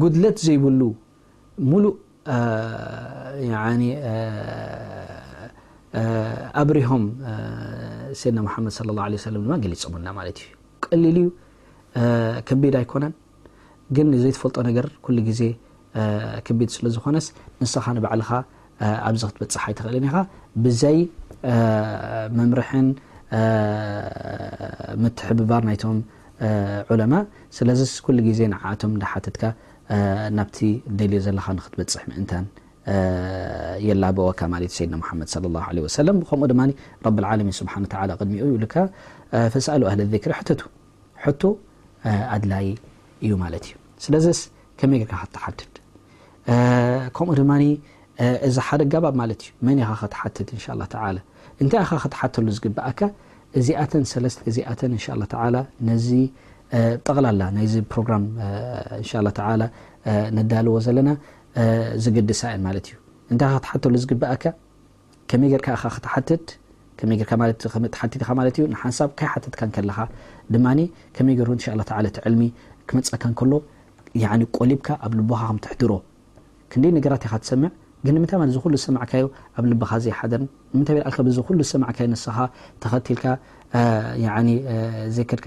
ጉድለት ዘይብሉ ሙሉእ ኣብሪሆም ሰይድና ሙሓመድ صለ ላه ለ ሰለም ድማ ገሊፆምልና ማለት እዩ ቀሊል እዩ ከቢድ ኣይኮነን ግን ዘይትፈልጦ ነገር ኩሉ ግዜ ክቢድ ስለ ዝኾነስ ንስኻ ንባዕልኻ ኣብዚ ክትበጽሕ ኣይትኽእልን ኢኻ ብዘይ መምርሕን ምትሕብባር ናይቶም ዑለማ ስለዚ ኩሉ ግዜ ንዓኣቶም እንዳሓተትካ ናብቲ ደልዮ ዘለኻ ንክትበጽሕ ምእንታን የላበወካ ማለት ሰይድና ሙሓመድ صለ ላሁ ለ ወሰለም ከምኡ ድማ ረቢ ልዓለሚን ስብሓን ተዓላ ቅድሚኡ ይብልካ ፈስኣሉ ኣህለ ዚክሪ ሕተቱ ሕቶ ኣድላይ እዩ ማለት እዩ ስለዚስ ከመይ ጌርካ ክትሓትት ከምኡ ድማ እዚ ሓደ ኣጋባብ ማለት እዩ መን ኢኻ ክትሓትት እንሻ ላ ተላ እንታይ ኢኻ ክትሓተሉ ዝግብኣካ እዚኣተን ሰለስተ እዚኣተን እንሻ ላ ተላ ነዚ ጠቕላላ ናይዚ ፕሮግራም እንሻ ላ ተላ ነዳልዎ ዘለና ዝግድሳ እየን ማለት እዩ እንታይ ክትሓተሉ ዝግብኣካ ከመይ ጌርካ ኢኻ ክትሓትት፣ ከመይ ጌርካ ማለት ከመይ ትሓትት ኢኻ ማለት እዩ፣ ንሓንሳብ ከይሓተትካ እንከለኻ ድማ ከመይ ጌሩ እንሻ ኣላህ ተዓላ እቲ ዕልሚ ክመጸካ እንከሎ ያዕኒ ቆሊብካ ኣብ ልብኻ ከም ተሕድሮ ክንደይ ነገራት ኢኻ ትሰምዕ ግን ንምንታይ ማለት እዚ ኩሉ ዝሰማዕካዮ ኣብ ልብኻ ዘይሓደርን ንምንታይ በልኣልካ በዚ ኩሉ ዝሰማዕካዮ ንስኻ ተኸቲልካ ያዕኒ ዘይከድካ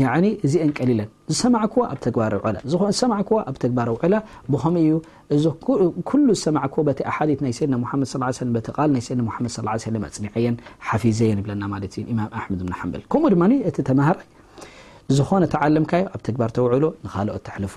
ያዕኒ እዚኤን ቀሊለን ዝሰማዕክዋ ኣብ ተግባር ኣውዕላ ዝኾነ ዝሰማዕክዋ ኣብ ተግባር ኣውዕላ ብኸመይ እዩ እዚ ኩሉ ዝሰማዕክዎ በቲ ኣሓዲት ናይ ሰይድና ሙሓመድ ሰለላሁ ዐለይሂ ወሰለም በቲ ቃል ናይ ሰይድና ሙሓመድ ሰለላሁ ዐለይሂ ወሰለም ኣጽኒዐየን ሓፊዘየን ይብለና ማለት እዩ ኢማም ኣሕመድ ብን ሓንበል ከምኡ ድማ እቲ ተማሃራይ ዝኾነ ተዓለምካዮ ኣብ ተግባር ተውዕሎ ንኻልኦት ተሕልፎ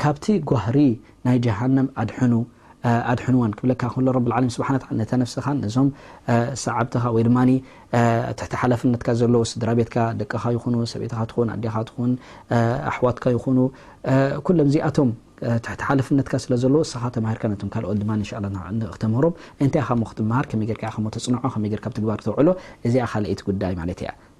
ካብቲ ጓህሪ ናይ ጀሃነም ኣድሕኑ፣ ኣድሕኑወን፣ ክብለካ ከሎ ረቢ ልዓለሚን ስብሓነ ወተዓላ ነታ ነፍስኻን ነዞም ሰዓብትኻ ወይ ድማ ትሕቲ ሓላፍነትካ ዘለዉ ስድራ ቤትካ ደቅኻ ይኹኑ ሰበይትኻ ትኹን ኣዴኻ ትኹን ኣሕዋትካ ይኹኑ ኩሎም እዚኣቶም ትሕቲ ሓላፍነትካ ስለ ዘለዎ ንስኻ ተማሂርካ ነቶም ካልኦት ድማ እንሻላ ንክተምህሮም እንታይ ኢኻ ሞ ክትመሃር ከመይ ጌርካ ኢኻ ሞ ተፅንዖ ከመይ ጌርካ ኣብ ትግባር ተውዕሎ እዚኣ ካልኣይቲ ጉዳይ ማለት እያ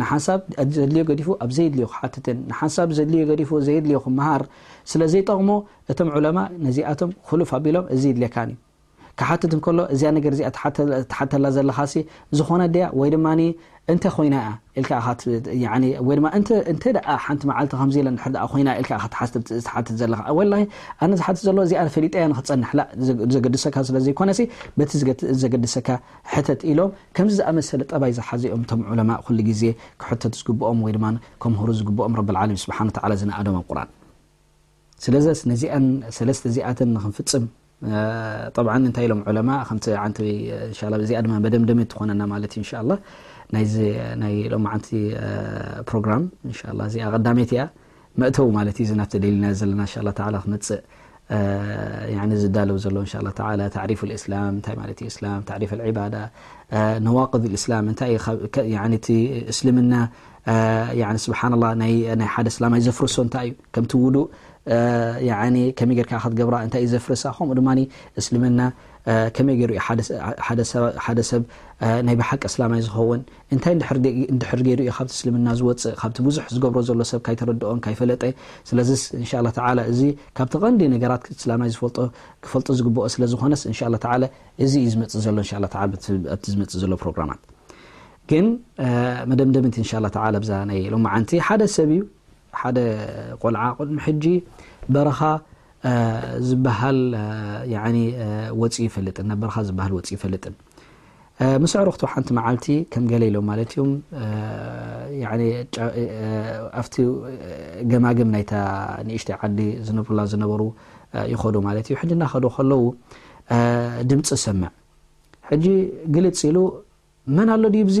ንሓንሳብ ዘድልዮ ገዲፉ ኣብ ዘየድልዮ ክሓትትን ንሓንሳብ ዘድልዮ ገዲፉ ዘየድልዮ ክመሃር ስለ ዘይጠቕሞ እቶም ዑለማእ ነዚኣቶም ኹሉፍ ኣቢሎም እዚ ይድልየካን እዩ ክሓትት እንከሎ እዚኣ ነገር እዚኣ ትሓተላ ዘለኻሲ ዝኾነት ድያ ወይ ድማ እንተ ኮይና እያ ኢልካ ኢኻ ወይ ድማ እንተ ደኣ ሓንቲ መዓልቲ ከምዚ ኢለ እንድሕር ደኣ ኮይና ኢልካ ኢኻ ትሓትት ዘለኻ ወላሂ ኣነ ዝሓትት ዘሎ እዚኣ ፈሊጠያ ንክትጸንሕ ላ ዘገድሰካ ስለ ዘይኮነሲ በቲ ዘገድሰካ ሕተት ኢሎም ከምዚ ዝኣመሰለ ጠባይ ዝሓዙ እዮም እቶም ዑለማእ ኩሉ ግዜ ክሕተቱ ዝግብኦም ወይ ድማ ከምህሩ ዝግብኦም ረቢ ልዓለሚን ስብሓን ወተዓላ ዝነኣዶም ኣብ ቁርኣን ስለዘስ ነዚኣን ሰለስተ እዚኣተን ንክንፍጽም ጠብዓን እንታይ ኢሎም ዑለማ ከምቲ ዓንቲ እንሻላ እዚኣ ድማ መደምደሚ ትኾነና ማለት እዩ እንሻላ ናይዚ ናይ ሎማዓንቲ ፕሮግራም እንሻላ እዚኣ ቀዳመይቲ እያ መእተዊ ማለት እዩ እዚ ናብቲ ደሊናዮ ዘለና እንሻ ኣላ ተዓላ ክመጽእ ያኒ ዝዳለው ዘሎ እንሻ ኣላ ተዓላ ታዕሪፍ ልእስላም እንታይ ማለት እዩ እስላም ታዕሪፍ ኣልዕባዳ ነዋቅድ ልእስላም እንታይ እቲ እስልምና ስብሓና ላ ናይ ሓደ እስላማይ ዘፍርሶ እንታይ እዩ ከምቲ ውዱእ ያኒ ከመይ ጌርካ ክትገብራ እንታይ እዩ ዘፍርሳ ከምኡ ድማ እስልምና ከመይ ገይሩ እዩ ሓደ ሰብ ናይ ብሓቂ እስላማይ ዝኸውን እንታይ እንድሕር ገይሩ እዩ ካብቲ እስልምና ዝወጽእ ካብቲ ብዙሕ ዝገብሮ ዘሎ ሰብ ካይተረድኦን ካይፈለጠ ስለዚስ እንሻ ኣላ ተዓላ እዚ ካብቲ ቀንዲ ነገራት እስላማይ ዝፈልጦ ክፈልጦ ዝግብኦ ስለ ዝኾነስ እንሻ ኣላ ተዓላ እዚ እዩ ዝመጽእ ዘሎ እንሻ ኣላ ተዓላ ኣብቲ ዝመጽእ ዘሎ ፕሮግራማት ግን መደምደምቲ እንሻ ኣላ ተዓላ ብዛ ናይ ሎማዓንቲ ሓደ ሰብ እዩ ሓደ ቆልዓ ቅድሚ ሕጂ በረኻ ዝበሃል ያዓኒ ወጺኡ ይፈልጥን ናብ በረኻ ዝበሃል ወጺኡ ይፈልጥን ምስ ኣዕሩኽቱ ሓንቲ መዓልቲ ከም ገለ ኢሎም ማለት እዩም ያዓኒ ኣብቲ ገማግም ናይታ ንእሽተይ ዓዲ ዝነብሩላ ዝነበሩ ይኸዱ ማለት እዩ ሕጂ እናኸዱ ከለዉ ድምፂ ሰምዕ ሕጂ ግልፅ ኢሉ መን ኣሎ ድዩ ብዚ